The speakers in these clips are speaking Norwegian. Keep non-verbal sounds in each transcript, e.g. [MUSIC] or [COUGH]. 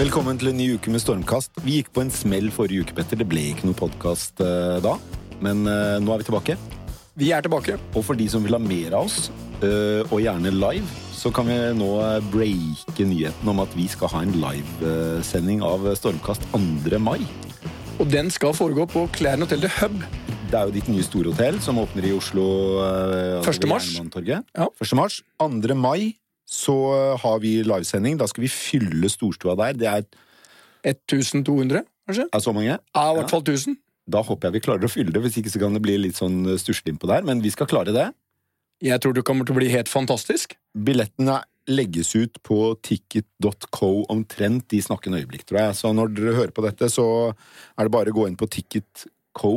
Velkommen til en ny uke med Stormkast. Vi gikk på en smell forrige uke, Petter. Det ble ikke noe podkast da. Men uh, nå er vi tilbake. Vi er tilbake. Og for de som vil ha mer av oss, uh, og gjerne live, så kan vi nå breake nyheten om at vi skal ha en livesending av Stormkast 2. mai. Og den skal foregå på Klæren hotell The Hub. Det er jo ditt nye store hotell som åpner i Oslo. Uh, 1. mars. Ja. 1. mars. 2. mai så har vi livesending. Da skal vi fylle storstua der. Det er 1200, kanskje? Er så mange? Ja, i hvert fall 1000. Da håper jeg vi klarer å fylle det, hvis ikke så kan det bli litt sånn stusslig innpå der. Men vi skal klare det. Jeg tror det kommer til å bli helt fantastisk. Billettene legges ut på ticket.co omtrent i snakkende øyeblikk, tror jeg. Så når dere hører på dette, så er det bare å gå inn på ticket.co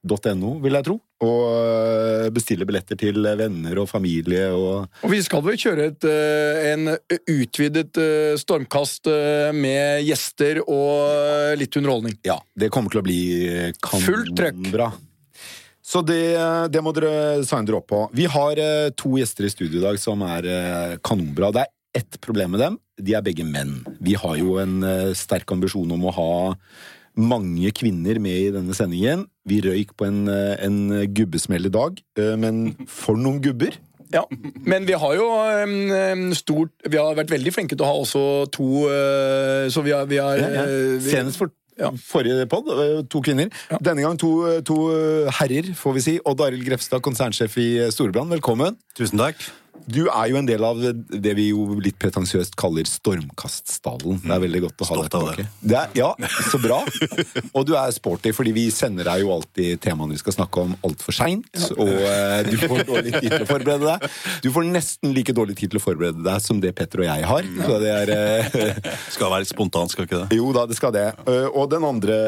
.no, vil jeg tro. Og eh, bestille billetter til venner og familie. Og, og vi skal vel kjøre et, en utvidet stormkast med gjester og litt underholdning. Ja, det kommer til å bli kanonbra. Fullt trøkk. Så det, det, må dere signe dere opp på. Vi har to gjester i studio i dag som er kanonbra. Det er ett problem med dem. De er begge menn. Vi har jo en sterk ambisjon om å ha mange kvinner med i denne sendingen. Vi røyk på en, en gubbesmell i dag, men for noen gubber! Ja, men vi har jo um, stort Vi har vært veldig flinke til å ha også to uh, Så vi har, vi har ja, ja. Vi, Senest for ja. forrige pod, to kvinner. Ja. Denne gang to, to, herrer, får vi si. Odd Arild Grefstad, konsernsjef i Storebrand, velkommen. Tusen takk. Du er jo en del av det vi jo litt pretensiøst kaller stormkaststallen. Det er veldig godt å ha deg tilbake. Det er, ja, så bra. Og du er sporty, fordi vi sender deg jo alltid temaene vi skal snakke om, altfor seint. Og uh, du får dårlig tid til å forberede deg. Du får nesten like dårlig tid til å forberede deg som det Petter og jeg har. Så det er uh, [LAUGHS] Skal være litt spontant, skal ikke det? Jo da, det skal det. Uh, og den andre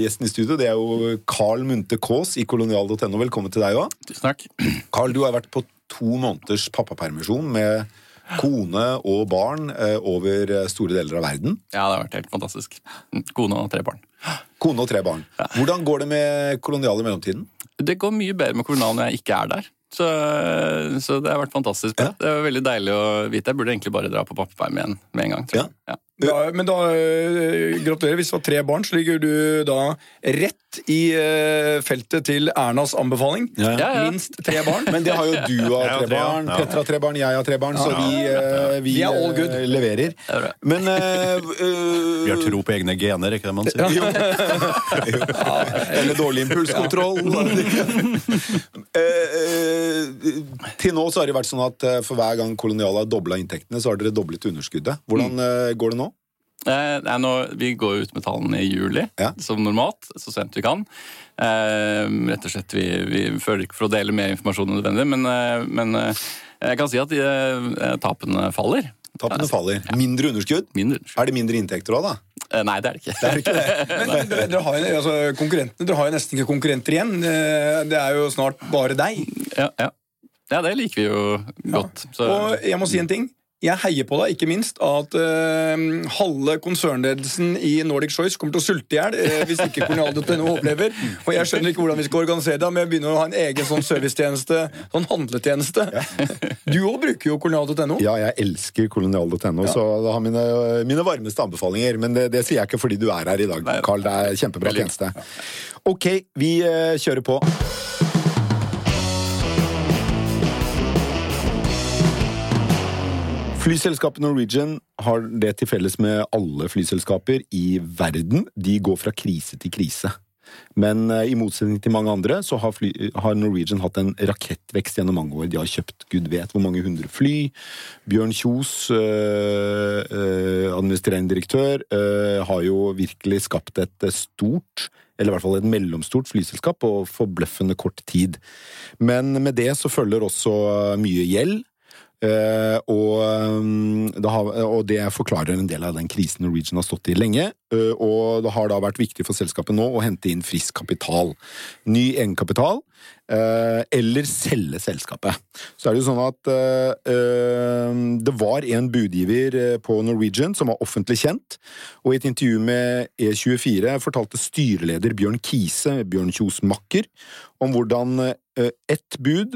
gjesten i studio, det er jo Carl Munte Kaas i kolonial.no. Velkommen til deg òg. Takk. Carl, du har vært på to måneders pappapermisjon med kone og barn eh, over store deler av verden. Ja, det har vært helt fantastisk. Kone og tre barn. Kone og tre barn. Hvordan går det med kolonial i mellomtiden? Det går mye bedre med kolonial når jeg ikke er der. Så, så, det har vært fantastisk. Ja. Det var veldig deilig å vite. Jeg burde egentlig bare dra på pappaperm igjen med en gang. Ja. Ja. Da, men da, gratulerer. Hvis du har tre barn, så ligger du da rett i uh, feltet til Ernas anbefaling. Minst tre barn. Men det har jo du av tre barn, Petter har tre barn, jeg har tre barn, så vi, uh, vi, vi uh, leverer. Men Vi har tro på egne gener, ikke det man sier? [LAUGHS] Eller dårlig impulskontroll. til nå så har det vært sånn at for hver gang Kolonial har dobla inntektene, så har dere doblet underskuddet. Hvordan går det nå? Eh, nei, nå, vi går ut med tallene i juli, ja. som normalt, så sent vi kan. Eh, rett og slett, Vi, vi føler ikke for å dele mer informasjon enn nødvendig, men, eh, men eh, jeg kan si at eh, tapene faller. Tapene faller. Mindre underskudd? Mindre underskudd. Er det mindre inntekter òg, da? Eh, nei, det er det ikke. Det er ikke det. [LAUGHS] Men dere, dere, har jo, altså, konkurrentene, dere har jo nesten ikke konkurrenter igjen. Det er jo snart bare deg. Ja, ja. ja det liker vi jo godt. Så. Og jeg må si en ting. Jeg heier på deg, ikke minst at uh, halve konsernledelsen i Nordic Choice kommer til å sulte i hjel uh, hvis ikke Kolonial.no overlever. Og jeg skjønner ikke hvordan vi skal organisere det, men jeg begynner å ha en egen sånn servicetjeneste, sånn handletjeneste. [LAUGHS] Du òg bruker jo kolonial.no. Ja, jeg elsker kolonial.no, ja. så det har mine, mine, varmeste anbefalinger. Men det, det, sier jeg ikke fordi du er her i dag, Carl. Det er kjempebra tjeneste. Ok, vi uh, kjører på. Flyselskapet Norwegian har det til felles med alle flyselskaper i verden. De går fra krise til krise. Men uh, i motsetning til mange andre så har, fly, har, Norwegian hatt en rakettvekst gjennom mange år. De har kjøpt gud vet hvor mange hundre fly. Bjørn Kjos, øh, øh, administrerende direktør, har jo virkelig skapt et stort eller i hvert fall et mellomstort flyselskap på forbløffende kort tid. Men med det så følger også mye gjeld. Og, det har, og, det forklarer en del av den krisen Norwegian har stått i lenge. Uh, og det har da vært viktig for selskapet nå å hente inn frisk kapital. Ny egenkapital. Eh, eller selge selskapet. Så er det jo sånn at eh, det var en budgiver på Norwegian som var offentlig kjent, og i et intervju med E24 fortalte styreleder Bjørn Kise, Bjørn Kjos makker, om hvordan ett bud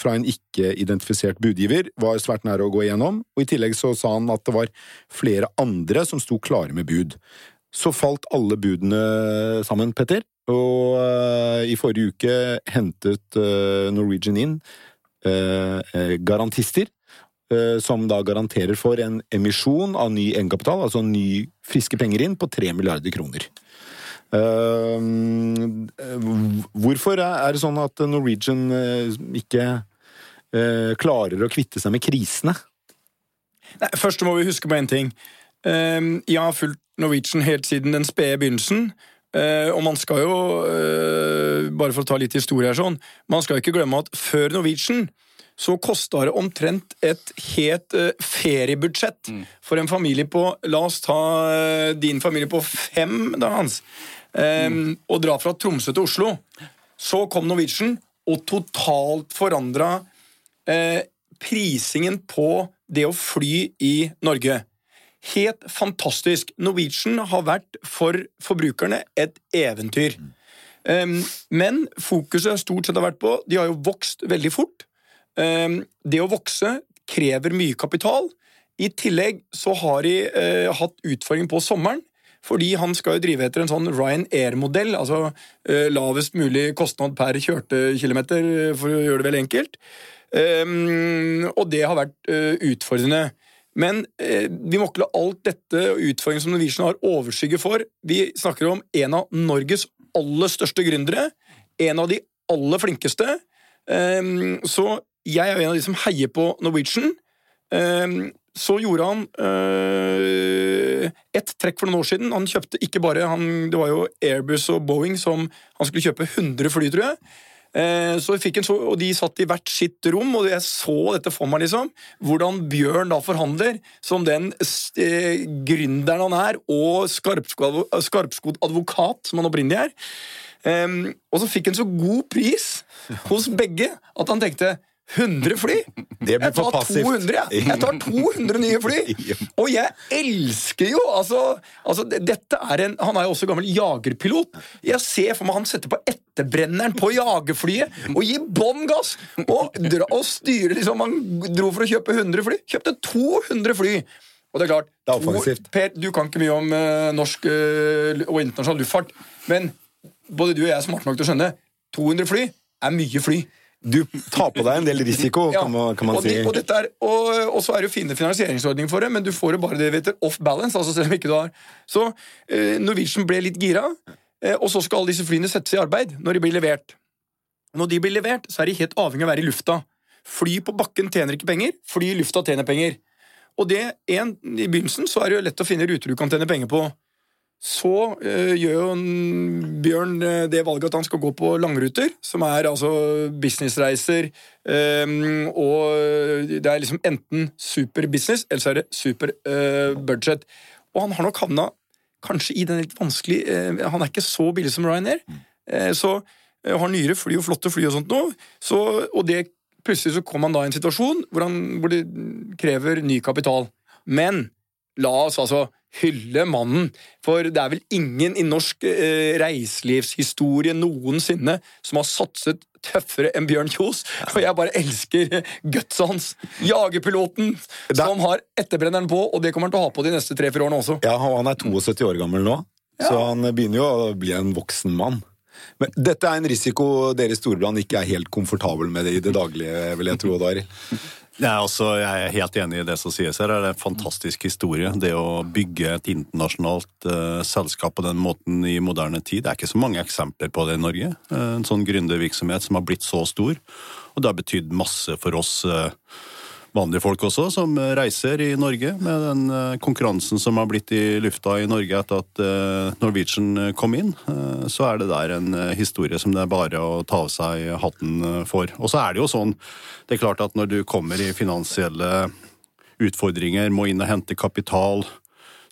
fra en ikke-identifisert budgiver var svært nære å gå igjennom, og i tillegg så sa han at det var flere andre som sto klare med bud. Så falt alle budene sammen, Petter, og uh, i forrige uke hentet uh, Norwegian inn uh, garantister, som da garanterer for en emisjon av ny egenkapital, altså ny friske penger inn, på 3 milliarder kroner. hvorfor er det sånn at Norwegian ikke klarer å kvitte seg med krisene? Nei, først må vi huske på én ting. jeg har fulgt Norwegian helt siden den spede begynnelsen. Uh, og man skal jo, uh, bare for å ta litt historie her sånn, man skal jo ikke glemme at før Norwegian så kosta det omtrent et helt uh, feriebudsjett mm. for en familie på La oss ta din familie på fem, da, Hans. Um, mm. Og dra fra Tromsø til Oslo. Så kom Norwegian og totalt forandra prisingen på det å fly i Norge. Helt fantastisk. Norwegian har vært for forbrukerne et eventyr. Um, men fokuset stort sett har vært på De har jo vokst veldig fort. Um, det å vokse krever mye kapital. I tillegg så har de uh, hatt utfordringer på sommeren. Fordi han skal jo drive etter en sånn Ryanair-modell, altså uh, lavest mulig kostnad per kjørte kilometer, for å gjøre det veldig enkelt. Um, og det har vært uh, utfordrende. Men eh, vi må ikke la alt dette og utfordringen som Norwegian har, overskygge for. Vi snakker om en av Norges aller største gründere. En av de aller flinkeste. Um, så jeg er en av de som heier på Norwegian. Um, så gjorde han uh, ett trekk for noen år siden. Han kjøpte ikke bare han, Det var jo Airbus og Boeing som han skulle kjøpe 100 fly, tror jeg. Eh, så fikk en og De satt i hvert sitt rom, og jeg så dette for meg. liksom, Hvordan Bjørn da forhandler, som den eh, gründeren han er, og skarpskodd advokat som han opprinnelig er. Eh, og så fikk han så god pris hos begge at han tenkte 100 fly! Det blir for passivt. 200, jeg. jeg tar 200 nye fly! [LAUGHS] Og jeg elsker jo altså, altså, dette er en, Han er jo også gammel jagerpilot. Jeg ser for meg han setter på etterbrenneren på jagerflyet og gir bånn gass! Og, og styrer liksom Han dro for å kjøpe 100 fly. Kjøpte 200 fly! Og det er klart, det er to, per, Du kan ikke mye om uh, norsk uh, og internasjonal luftfart, men både du og jeg er smarte nok til å skjønne 200 fly er mye fly. Du tar på deg en del risiko, ja. kan man, kan man og si. Og, er, og, og, så er det jo fine finansieringsordninger for det, men du får jo bare det heter off balance. altså selv om ikke du har. Så eh, Norwegian ble litt gira, eh, og så skal alle disse flyene settes i arbeid når de blir levert. Når de blir levert, så er de helt avhengig av å være i lufta. Fly på bakken tjener ikke penger, fly i lufta tjener penger. Og det, en, I begynnelsen så er det jo lett å finne ruter du kan tjene penger på så øh, gjør Bjørn eh, det valget at han skal gå på langruter, som er altså businessreiser. Øh, og det er liksom enten super business, eller så er det super øh, budget. Og han har nok havna kanskje i den litt vanskelig Han er ikke så billig som Ryanair. så har nyere fly og flotte fly og sånt noe. Så, og det, plutselig så kommer han da i en situasjon hvor, han, hvor det krever ny kapital. Men la oss altså hylle mannen. For det er vel ingen i norsk eh, reiselivshistorie noensinne som har satset tøffere enn Bjørn Kjos. Og jeg bare elsker gutset hans. Jagerpiloten som har etterbrenneren på, og det kommer han til å ha på de neste tre-fire årene også. Ja, Han er 72 år gammel nå, ja. så han begynner jo å bli en voksen mann. Men dette er en risiko dere i Storebrand ikke er helt komfortabel med det i det daglige, vil jeg tro, Dari. Ja, altså, jeg er helt enig i det som sies her. Det er en fantastisk historie. Det å bygge et internasjonalt uh, selskap på den måten i moderne tid. Det er ikke så mange eksempler på det i Norge. Uh, en sånn gründervirksomhet som har blitt så stor. Og det har betydd masse for oss. Uh, vanlige folk også, som reiser i Norge, med den eh, konkurransen som har blitt i lufta i Norge etter at eh, Norwegian eh, kom inn, så er det der en historie som det er bare å ta av seg hatten for. Og så er det jo sånn, det er klart at når du kommer i finansielle utfordringer, må inn og hente kapital,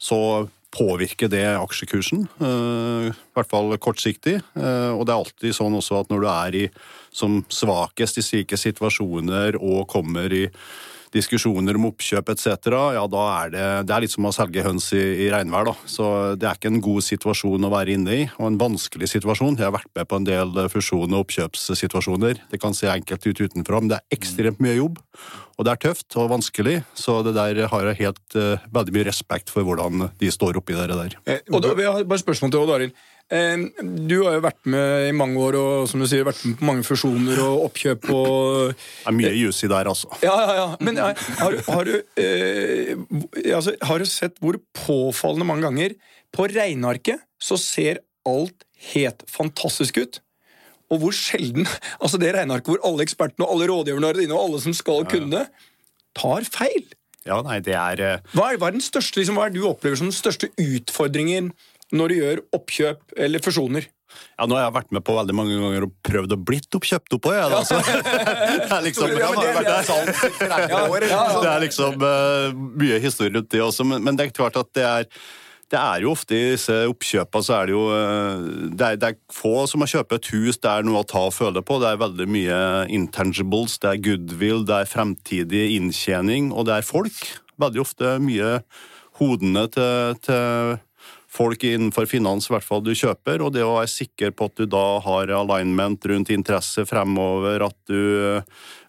så påvirker det aksjekursen. I hvert fall kortsiktig. Og det er alltid sånn også at når du er i som svakest i slike situasjoner og kommer i diskusjoner om oppkjøp etc., ja, da er det, det er litt som å selge høns i, i regnvær. da. Så det er ikke en god situasjon å være inne i, og en vanskelig situasjon. Jeg har vært med på en del fusjon- og oppkjøpssituasjoner. Det kan se enkelt ut utenfra, men det er ekstremt mye jobb. Og det er tøft og vanskelig, så det der har jeg helt uh, veldig mye respekt for hvordan de står oppi det der. Eh, og da, jeg har bare spørsmål til Odd Arild. Du har jo vært med i mange år og som du sier, vært med på mange fusjoner og oppkjøp. og... Det er mye juicy der, altså. Ja, ja, ja. Men har, har, du, eh, altså, har, du, sett hvor påfallende mange ganger på regnearket så ser alt helt fantastisk ut? Og hvor sjelden altså det regnearket hvor alle ekspertene og alle rådgiverne er inne, og alle som skal kunne tar feil. Ja, nei, det er... Uh... Hva, er hva er den største, liksom, hva er du opplever som den største utfordringen når du gjør oppkjøp eller fusjoner? Ja, Nå har jeg vært med på veldig mange ganger og prøvd å blitt oppkjøpt oppå. jeg. altså. det er liksom ja, det, er, det er liksom uh, mye historie rundt det også, men, men, det er klart at det er det er jo ofte i disse oppkjøpene så er det jo eh, det er, det er, få som har kjøpt et hus det er noe å ta og føle på. Det er veldig mye intangibles, det er goodwill, det er fremtidig inntjening, og det er folk. Veldig ofte mye hodene til, til folk innenfor finans i hvert fall du kjøper, og det å være sikker på at du da har alignment rundt interesse fremover, at du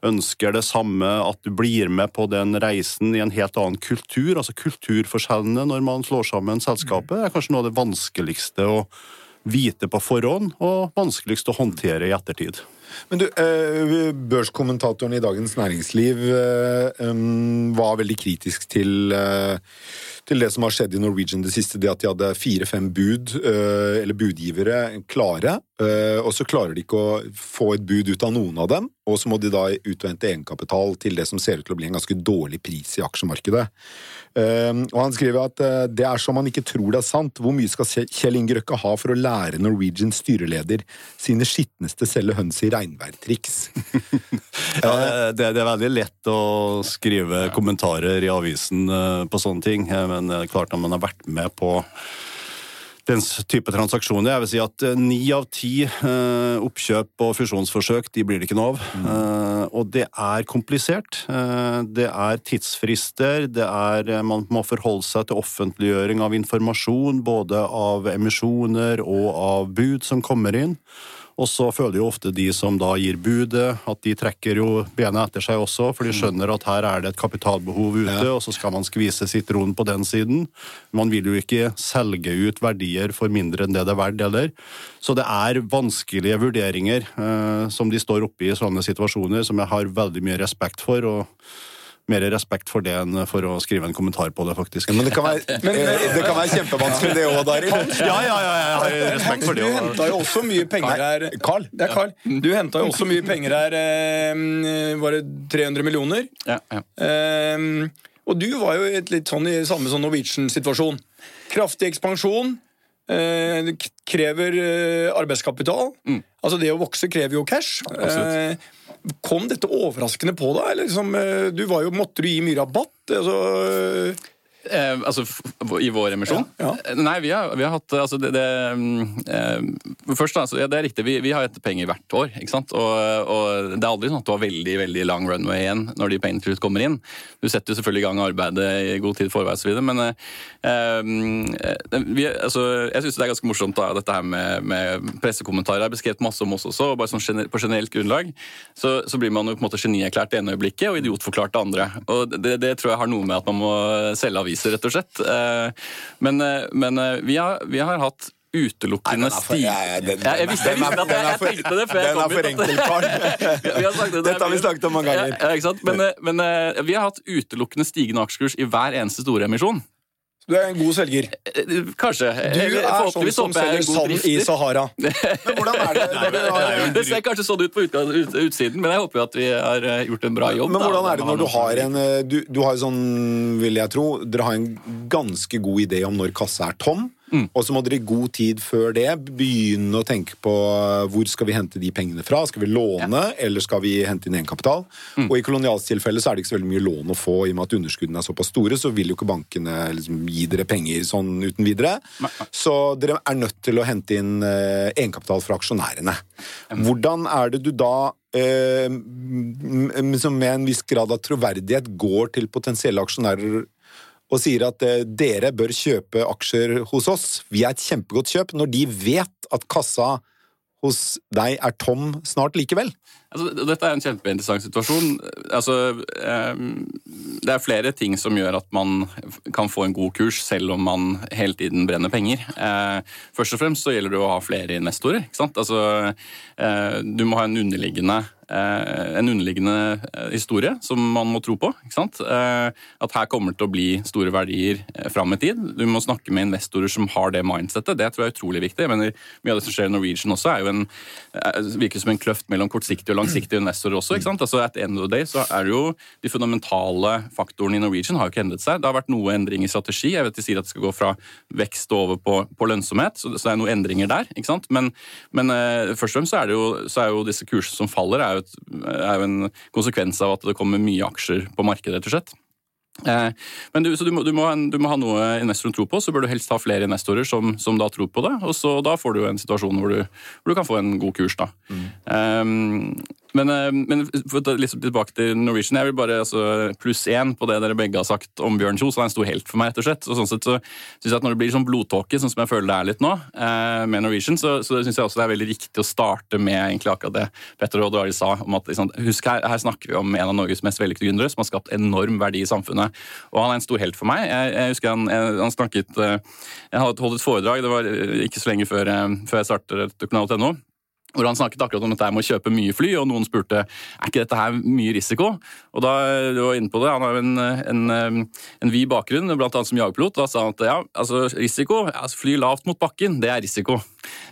ønsker det samme, at du blir med på den reisen i en helt annen kultur. Altså kulturforskjellene når man slår sammen selskapet, er kanskje noe av det vanskeligste å vite på forhånd, og vanskeligst å håndtere i ettertid. Men du, eh, Børskommentatoren i Dagens Næringsliv eh, var veldig kritisk til eh, til det som har skjedd i Norwegian det siste, det at de hadde fire-fem bud, eh, eller budgivere, klare. Eh, og så klarer de ikke å få et bud ut av noen av dem, og så må de da ut og hente egenkapital til det som ser ut til å bli en ganske dårlig pris i aksjemarkedet. Eh, og han skriver at det er som han ikke tror det er sant. Hvor mye skal Kjell Inge Røkke ha for å lære Norwegians styreleder sine skitneste selge høns i regnværtriks? [LAUGHS] ja, det, det, er veldig lett å skrive kommentarer i avisen på sånne ting. Men men klart når man har vært med på den type transaksjoner. Jeg vil si at eh, ni av ti eh, oppkjøp og fusjonsforsøk de blir det ikke noe av. Mm. Eh, og det er komplisert. Det er tidsfrister, det er Man må forholde seg til offentliggjøring av informasjon, både av emisjoner og av bud som kommer inn. Og så føler jo ofte de som da gir budet, at de trekker jo bena etter seg også, for de skjønner at her er det et kapitalbehov ute, ja. og så skal man skvise sitronen på den siden. Man vil jo ikke selge ut verdier for mindre enn det det er verdt heller. Så det er vanskelige vurderinger eh, som de står oppe i sånne situasjoner, som jeg har veldig mye respekt for. og mer respekt for det enn for å skrive en kommentar på det, faktisk. Men det kan være, [LAUGHS] men, det kan være kjempevanskelig, det òg, Daril. Ja, ja, ja, jeg har respekt for det. Du henta jo også mye penger her. Carl. Det er Carl. Du henta jo også mye penger her. Eh, var det 300 millioner? Ja. ja. Um, og du var jo et litt sånn i samme sånn Norwegian-situasjon. Kraftig ekspansjon. Eh, krever eh, arbeidskapital. Mm. Altså Det å vokse krever jo cash. Absolutt. Kom dette overraskende på deg? Liksom, eh, du var jo, måtte du gi mye rabatt? Altså, Eh, altså I vår emisjon? Ja, ja. Nei, vi har, vi har hatt altså det, det eh, Først, altså, ja, det er riktig. Vi, vi har hatt penger hvert år. ikke sant? Og, og, Det er aldri sånn at du har veldig veldig lang runway igjen når de pengene til slutt kommer inn. Du setter jo selvfølgelig i gang arbeidet i god tid forvei osv., men eh, eh, vi, altså, jeg syns det er ganske morsomt da, dette her med, med pressekommentarer. har beskrevet masse om oss også, og bare sånn på generelt grunnlag så, så, blir man jo på en måte genierklært det ene øyeblikket og idiotforklart det andre. Og det, det tror jeg har noe med at man må selge aviser aviser, rett og slett. Eh, men, eh, men eh, vi, har, vi har hatt utelukkende stig... Jeg, visste, jeg visste at jeg, jeg tenkte det før jeg kom hit. Den er for enkel, Carl. [LAUGHS] Dette har vi snakket om mange ganger. Ja, men, men, vi har hatt utelukkende stigende aksjekurs i hver eneste store emisjon. Du er en god selger. Kanskje. Du er sånn som selger sand i Sahara. [LAUGHS] Men hvordan er det? det, det ser kanskje sånn ut på ut, ut, utsiden, men jeg håper jo at vi har eh, gjort en bra jobb. Men hvordan er det når du har en eh, du, du har sånn, vil jeg tro, Dere har en ganske god idé om når kassa er tom. Mm. Og så må dere i god tid før det begynne å tenke på hvor skal vi hente de pengene fra. Skal vi låne, ja. eller skal vi hente inn egenkapital? Mm. Og i kolonialstilfellet så er det ikke så veldig mye lån å få, i og med at underskuddene er såpass store, så vil jo ikke bankene liksom gi dere penger sånn uten videre. Så dere er nødt til å hente inn eh, egenkapital fra aksjonærene. Hvordan er det du da eh, med en viss grad av troverdighet går til potensielle aksjonærer og sier at eh, dere bør kjøpe aksjer hos oss. Vi er et kjempegodt kjøp, når de vet at kassa hos deg er tom snart likevel. Altså, dette er en kjempeinteressant situasjon. Altså, eh, det er flere ting som gjør at man kan få en god kurs selv om man hele tiden brenner penger. Eh, først og fremst så gjelder det å ha flere investorer. Altså, eh, du må ha en underliggende Eh, en underliggende historie som man må tro på. At her kommer det til å bli store verdier fram i tid. Du må snakke med investorer som har det mindsettet. Det tror jeg er utrolig viktig. Jeg Mye av det som skjer i Norwegian også, er jo en, virker som en kløft mellom kortsiktig og langsiktige investorer også. ikke sant? Altså At end of the day så er det jo de fundamentale faktorene i Norwegian har jo ikke endret seg. Det har vært noe endring i strategi. Jeg vet De sier at det skal gå fra vekst over på, på lønnsomhet, så det, så det, er noen endringer der. ikke sant? Men, men først og fremst så er, jo, så er jo disse kursene som faller, er jo et, er jo en konsekvens av at det kommer mye aksjer på markedet, rett og slett. Eh, men du, så du må, du, må du, må, ha noe investoren tror på, så bør du helst ha flere investorer som, som da tror på det. og så Da får du en situasjon hvor du, hvor du kan få en god kurs. Mm. Um, men, eh, men litt tilbake til Norwegian, jeg vil bare altså, pluss én på det dere begge har sagt om Bjørn Kjos. Han er en stor helt for meg, rett og sånn sett så synes jeg at Når det blir sånn blodtåke, sånn som jeg føler det er litt nå, eh, med Norwegian, så, så syns jeg også det er veldig riktig å starte med egentlig akkurat det Petter og Oddvar sa. om at liksom, Husk, her, her, snakker vi om en av Norges mest vellykkede gründere som har skapt enorm verdi i samfunnet. Og han er en stor helt for meg. Jeg, jeg husker han, jeg, han snakket eh, Jeg hadde holdt et foredrag, det var ikke så lenge før, før jeg startet økonomisk.no hvor han snakket akkurat om dette med å kjøpe mye fly, og noen spurte er ikke dette her mye risiko. Og da du var inne på det, Han har jo en, en, en vid bakgrunn, annet som jagerpilot. Da sa han at ja, altså risiko, altså fly lavt mot bakken, det er risiko.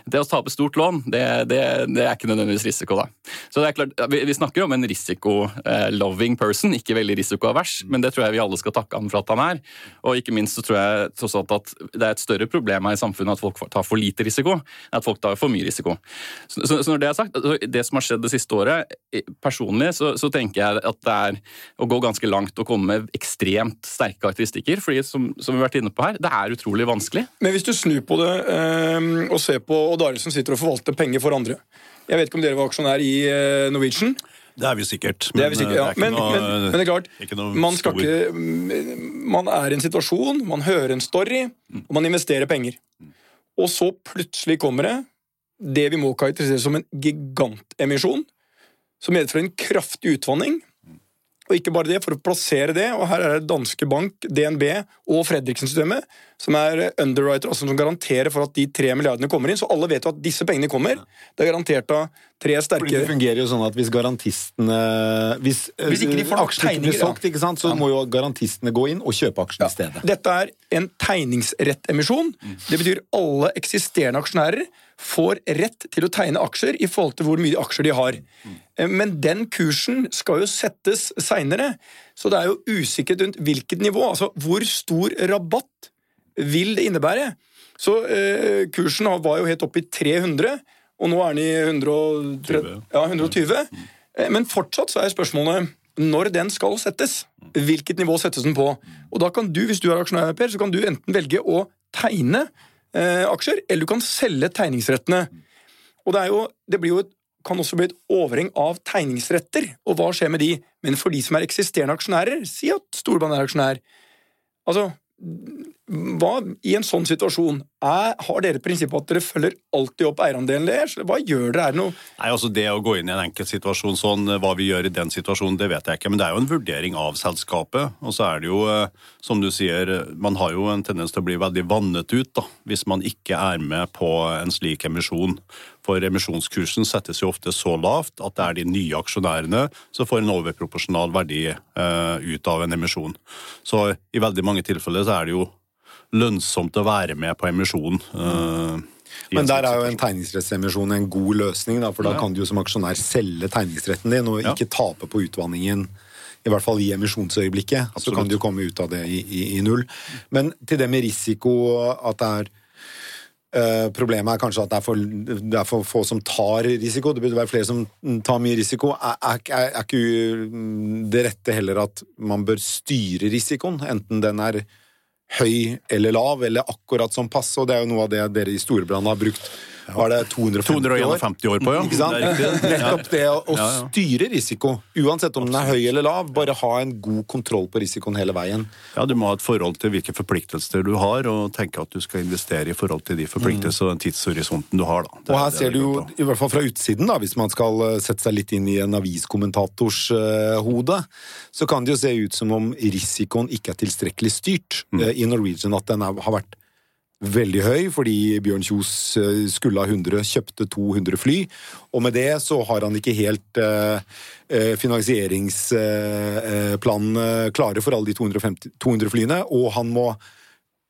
Det å tape stort lån, det, det, det er ikke nødvendigvis risiko. da. Så det er klart, Vi, vi snakker om en risiko-loving person, ikke veldig risikoavers, men det tror jeg vi alle skal takke ham for at han er. Og ikke minst så tror jeg tross alt at det er et større problem her i samfunnet at folk tar for lite risiko, enn at folk tar for mye risiko. Så, så, så når Det er sagt, altså, det som har skjedd det siste året, personlig så, så, tenker jeg at det er å gå ganske langt og komme med ekstremt sterke karakteristikker. fordi som, som, vi har vært inne på her, det er utrolig vanskelig. Men hvis du snur på det øh, og ser på Odd Arild sitter og forvalter penger for andre Jeg vet ikke om dere var aksjonær i øh, Norwegian? Det er vi sikkert. Men det er, sikkert, ja. det, er men, noe, men, men, det er klart, man, ikke, man, er i en situasjon, man hører en story, og man investerer penger. Og så plutselig kommer det det vi må karakterisere som en gigantemisjon, som medfører en kraftig utvanning. Og ikke bare det, for å plassere det, og her er det Danske Bank, DNB og Fredriksen-systemet som er underwriter, altså som garanterer for at de tre milliardene kommer inn. Så alle vet jo at disse pengene kommer. Det er garantert av tre sterke Fordi Det fungerer jo sånn at hvis garantistene Hvis, hvis ikke de får aksjene ikke blir solgt, ikke sant, så ja. må jo garantistene gå inn og kjøpe aksjene ja. i stedet. Dette er en tegningsrettemisjon. Det betyr alle eksisterende aksjonærer får rett til å tegne aksjer i forhold til hvor mye aksjer de har. Mm. Men den kursen skal jo settes seinere, så det er jo usikkert rundt hvilket nivå. Altså hvor stor rabatt vil det innebære? Så eh, kursen var jo helt oppe i 300, og nå er den i 130, ja, 120. Eh, men fortsatt så er spørsmålet når den skal settes. Hvilket nivå settes den på? Og da kan du, hvis du er aksjonær, Per, så kan du enten velge å tegne eh, aksjer, eller du kan selge tegningsrettene. Og det, jo, det jo et, kan også bli et overheng av tegningsretter, og hva skjer med de? Men for de som er eksisterende aksjonærer, si at Storebrand er aksjonær. Altså, hva, I en sånn situasjon, er, har dere prinsippet at dere følger alltid opp eierandelen deres? Hva gjør dere? Er det noe Nei, altså Det å gå inn i en enkelt situasjon sånn, hva vi gjør i den situasjonen, det vet jeg ikke. Men det er jo en vurdering av selskapet. Og så er det jo, eh, som du sier, man har jo en tendens til å bli veldig vannet ut da, hvis man ikke er med på en slik emisjon. For emisjonskursen settes jo ofte så lavt at det er de nye aksjonærene som får en overproporsjonal verdi uh, ut av en emisjon. Så i veldig mange tilfeller så er det jo lønnsomt å være med på emisjon. Uh, men der er jo en tegningsrettsemisjon en god løsning, da, for da kan du jo som aksjonær selge tegningsretten din og ikke tape på utvanningen. I hvert fall i emisjonsøyeblikket. Absolutt. Så kan du komme ut av det i, i, i, null. Men til det med risiko, at det er Uh, problemet er kanskje at det er, for, det er, for, få som tar risiko. Det burde være flere som tar mye risiko. Er, er, er, ikke det rette heller at man bør styre risikoen, enten den er høy eller lav, eller akkurat som passe, og det er jo noe av det dere i Storebrand har brukt var det 250 år, år på, ja. Ikke sant? Nettopp det å, styre risiko, uansett om den er høy eller lav, bare ha en god kontroll på risikoen hele veien. Ja, du må ha et forhold til hvilke forpliktelser du har, og tenke at du skal investere i forhold til de forpliktelser og den tidshorisonten du har. Da. Det, og her ser du jo, i hvert fall fra utsiden, da, hvis man skal eh, sette seg litt inn i en aviskommentators uh, hode, så kan det jo se ut som om risikoen ikke er tilstrekkelig styrt mm. uh, i Norwegian, at den er, har vært veldig høy, fordi Bjørn Kjos eh, skulle ha 100, kjøpte 200 fly. Og med det så har han ikke helt finansieringsplanen eh eh, klare for alle de 250, 200 flyene, og han må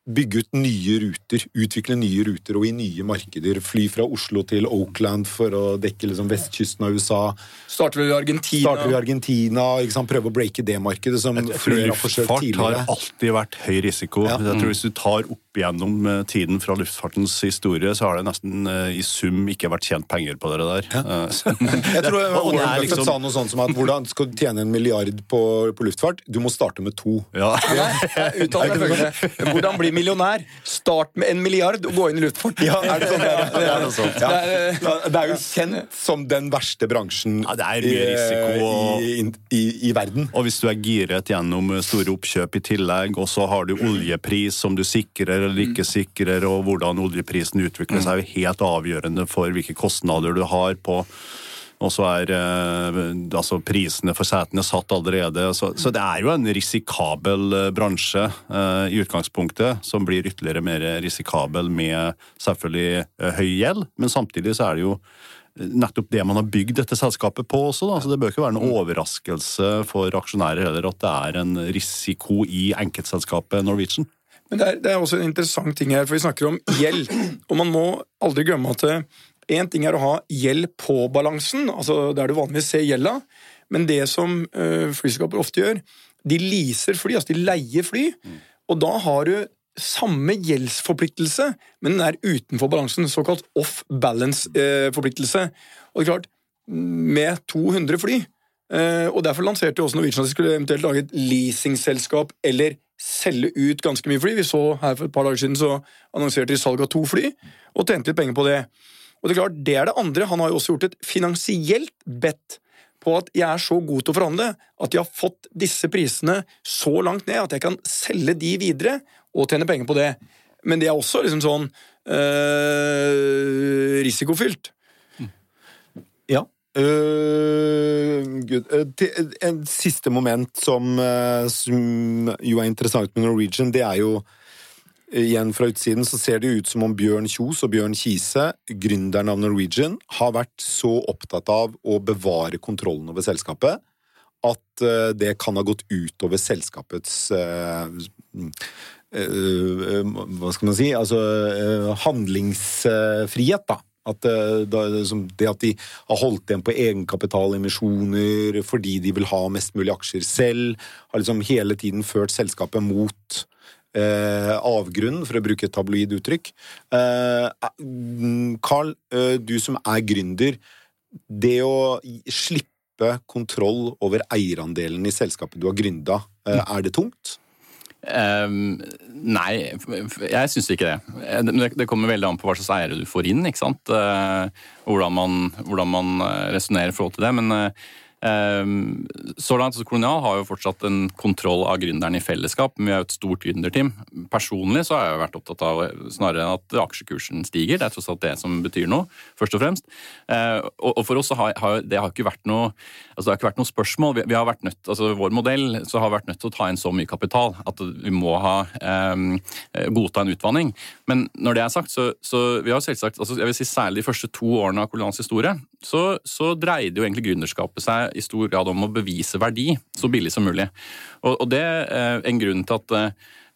bygge ut nye ruter, utvikle nye ruter og i nye markeder. Fly fra Oslo til Oakland for å dekke liksom vestkysten av USA. Starter vi i Argentina. Starter vi i Argentina, ikke sant? Prøve å breake det markedet, som flere har forsøkt tidligere. har alltid vært høy risiko. Ja. Jeg tror Hvis du tar opp gjennom eh, tiden fra luftfartens historie, så har det nesten uh, i sum ikke vært tjent penger på dere der. Ja. Uh, jeg tror [LAUGHS] Warren Buffett liksom... sa noe sånt som at hvordan skal du tjene en milliard på, på luftfart? Du må starte med to. Ja. ja. [LAUGHS] Hvordan bli millionær? Start med en milliard og gå inn i luftfarten. Ja, er det sånn? Det er, det, sånn. det, er, det er jo kjent som den verste bransjen ja, det er mye risiko, i, i, i, verden. Og hvis du er giret gjennom store oppkjøp i tillegg, og så har du oljepris som du sikrer eller ikke sikrer, og hvordan oljeprisen utvikler seg, er jo helt avgjørende for hvilke kostnader du har på og så er eh, altså prisene for setene satt allerede. Så, så, det er jo en risikabel eh, bransje eh, i utgangspunktet, som blir ytterligere mer risikabel med selvfølgelig eh, høy gjeld. Men samtidig så er det jo nettopp det man har bygd dette selskapet på også. Da. Så det bør ikke være noen overraskelse for aksjonærer heller at det er en risiko i enkeltselskapet Norwegian. Men det er, det er, også en interessant ting her, for vi snakker om gjeld. Og man må aldri glemme at én ting er å ha gjeld på balansen, altså der du vanligvis ser gjelda, men det som uh, flyselskaper ofte gjør, de leaser fly, altså de leier fly, og da har du samme gjeldsforpliktelse, men den er utenfor balansen, såkalt off balance-forpliktelse. Og det er klart, med 200 fly, uh, og derfor lanserte også Norwegian at de skulle eventuelt lage et leasingselskap eller selge ut ganske mye fly. Vi så her For et par dager siden så annonserte de salg av to fly, og tjente litt penger på det. Og Det er klart, det er det andre. Han har jo også gjort et finansielt bet på at jeg er så god til å forhandle at jeg har fått disse prisene så langt ned at jeg kan selge de videre og tjene penger på det. Men det er også liksom sånn øh, risikofylt. Ja. Uh, Gud. en siste moment som, som, jo er interessant med Norwegian, det er jo Igjen fra utsiden så ser det ut som om Bjørn Kjos og Bjørn Kise, gründeren av Norwegian, har vært så opptatt av å bevare kontrollen over selskapet at det kan ha gått utover selskapets Hva skal man si Altså handlingsfrihet, da. At eh, det at de har holdt igjen på egenkapitalemisjoner fordi de vil ha mest mulig aksjer selv, har liksom hele tiden ført selskapet mot eh, avgrunnen, for å bruke et tabloid uttrykk. Eh, Carl, eh, du som er gründer. Det å slippe kontroll over eierandelen i selskapet du har gründa, eh, er det tungt? Um, nei, jeg syns ikke det. Det kommer veldig an på hva slags eiere du får inn. ikke sant? Uh, hvordan man, hvordan man resonnerer i forhold til det. Men uh, så langt, så Kolonial har jo fortsatt en kontroll av gründeren i fellesskap, men vi er jo et stort gründerteam. Personlig så har jeg jo vært opptatt av snarere enn at aksjekursen stiger. Det er tross alt det som betyr noe, først og fremst. Ehm, og for oss så har, det har ikke vært noe altså det har ikke vært noe spørsmål. Vi, har vært nødt, altså Vår modell så har vært nødt til å ta inn så mye kapital at vi må ha um, godta en utvanning. Men når det er sagt, så, så vi har selvsagt altså jeg vil si Særlig de første to årene av Kolonials historie så, så dreide jo egentlig gründerskapet seg i stor grad om å bevise verdi så billig som mulig. Og, og det er en grunn til at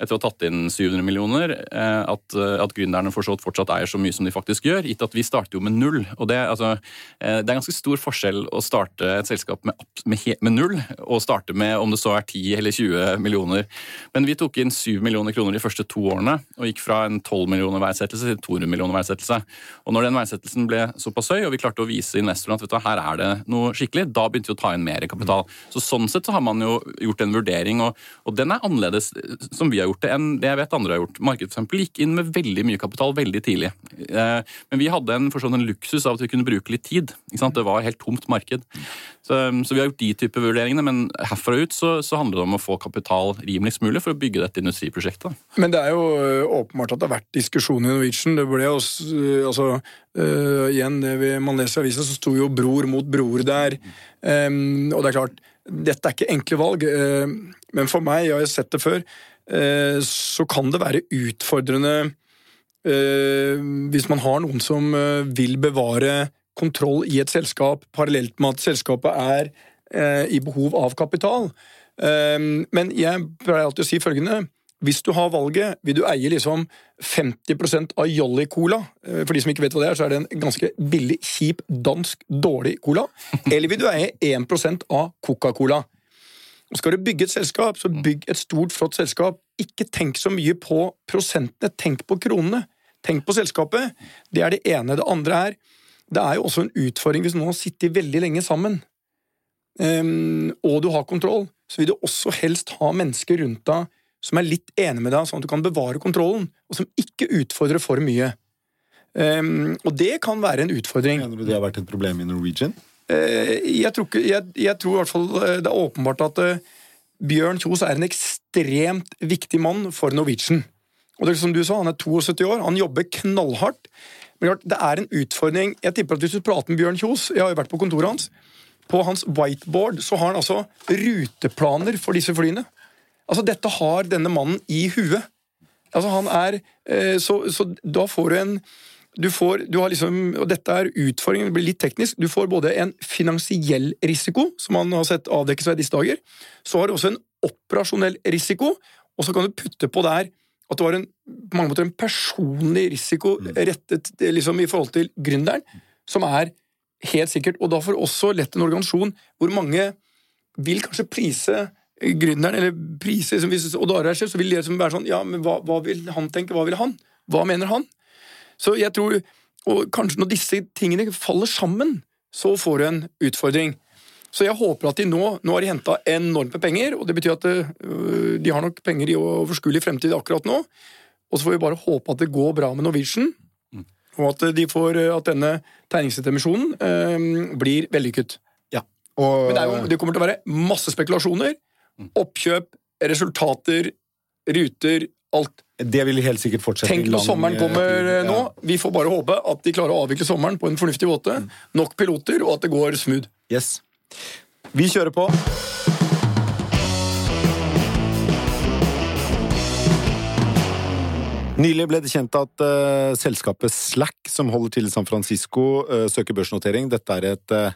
etter å ha tatt inn 700 millioner, eh, at, eh, at gründerne fortsatt eier så mye som de faktisk gjør, gitt at vi starter jo med null. Og det, altså, eh, det er ganske stor forskjell å starte et selskap med, med, med, null, og starte med om det så er 10 eller 20 millioner. Men vi tok inn 7 millioner kroner de første to årene, og gikk fra en 12 millioner verdsettelse til 200 millioner verdsettelse. Og når den verdsettelsen ble såpass høy, og vi klarte å vise investorene at du, her er det noe skikkelig, da begynte vi å ta inn mer kapital. Så Sånn sett så har man jo gjort en vurdering, og, og den er annerledes som vi har gjort det, enn det jeg vet andre har gjort. Markedet for eksempel, gikk inn med veldig mye kapital veldig tidlig. Eh, men vi hadde en, sånn en luksus av at vi kunne bruke litt tid. Det var et helt tomt marked. Så, så, vi har gjort de type vurderingene, men herfra ut så, så, handler det om å få kapital rimeligst mulig for å bygge dette industriprosjektet. Men det er jo øh, åpenbart at det har vært diskusjon i Norwegian. Det ble også, øh, altså, uh, igjen, det vi, man leser i avisa, så sto jo bror mot bror der. Um, og det er klart, dette er ikke enkle valg, uh, men for meg, jeg har sett det før, så kan det være utfordrende hvis man har noen som vil bevare kontroll i et selskap parallelt med at selskapet er i behov av kapital. men jeg pleier alltid å si følgende hvis du har valget, vil du eie liksom 50% av Jolly Cola eh, For de som ikke vet hva det er, så er det en ganske billig, kjip, dansk, dårlig cola. [LAUGHS] Eller vil du eie 1% av Coca-Cola? Skal du bygge et selskap, så bygg et stort, flott selskap. Ikke tenk så mye på prosentene, tenk på kronene. Tenk på selskapet. Det er det ene. Det andre er det er jo også en utfordring hvis noen har sittet veldig lenge sammen, um, og du har kontroll, så vil du også helst ha mennesker rundt deg som er litt enig med deg, sånn at du kan bevare kontrollen, og som ikke utfordrer for mye. Um, og det kan være en utfordring. Mener du det har vært et problem i Norwegian? Uh, jeg, tror ikke, jeg, jeg, tror i hvert fall eh, det er åpenbart at uh, Bjørn Kjos er en ekstremt viktig mann for Norwegian. Og det er som du sa, Han er 72 år, han jobber knallhardt. Men det er en utfordring Jeg tipper at Hvis du prater med Bjørn Kjos Jeg har jo vært på kontoret hans. På hans whiteboard så har han altså ruteplaner for disse flyene. Altså, dette har denne mannen i huet. Altså, han er eh, så, så, da får du en du får, du har liksom, og Dette er utfordringen, det blir litt teknisk. Du får både en finansiell risiko, som man har sett avdekkes i disse dager. Så har du også en operasjonell risiko, og så kan du putte på der at du har en, på mange måter en personlig risiko mm. rettet liksom, i forhold til gründeren, som er helt sikkert. Og da får også lett en organisasjon hvor mange vil kanskje prise gründeren, eller priser som hvis Odd Arild er sjef, så vil det liksom være sånn Ja, men hva, hva, vil han tenke? Hva vil han? Hva mener han? Så jeg tror Og kanskje når disse tingene faller sammen, så får du en utfordring. Så jeg håper at de nå Nå har de henta enormt med penger, og det betyr at øh, de har nok penger i overskuelig fremtid akkurat nå. Og så får vi bare håpe at det går bra med Norwegian, mm. og at, de får, at denne tegningsemisjonen eh, blir vellykket. Ja. Og, Men det, jo, det, kommer til å være masse spekulasjoner. Oppkjøp, resultater, ruter, alt. Det vil helt sikkert fortsette. Tenk når sommeren kommer ja. nå. Vi får bare håpe at de klarer å avvikle sommeren på en fornuftig måte. Mm. Nok piloter, og at det går smooth. Yes. Vi kjører på. Nylig ble det kjent at uh, selskapet Slack, som holder til i San Francisco, uh, søker børsnotering. Dette er et uh,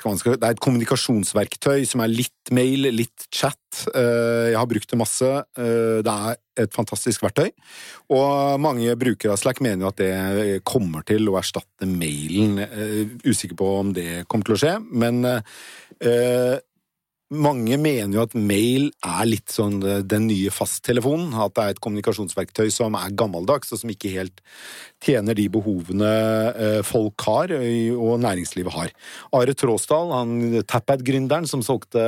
det er et kommunikasjonsverktøy som er litt mail, litt chat. Eh, jeg har brukt det masse. Eh, det er et fantastisk verktøy. Og mange brukere av Slack mener jo at det kommer til å erstatte mailen. Eh, usikker på om det kommer til å skje, men mange mener jo at mail er litt sånn den nye fasttelefonen. At det er et kommunikasjonsverktøy som er gammeldags, og som ikke helt tjener de behovene eh, folk har, og næringslivet har. Are Tråsdal, han Tapad-gründeren som solgte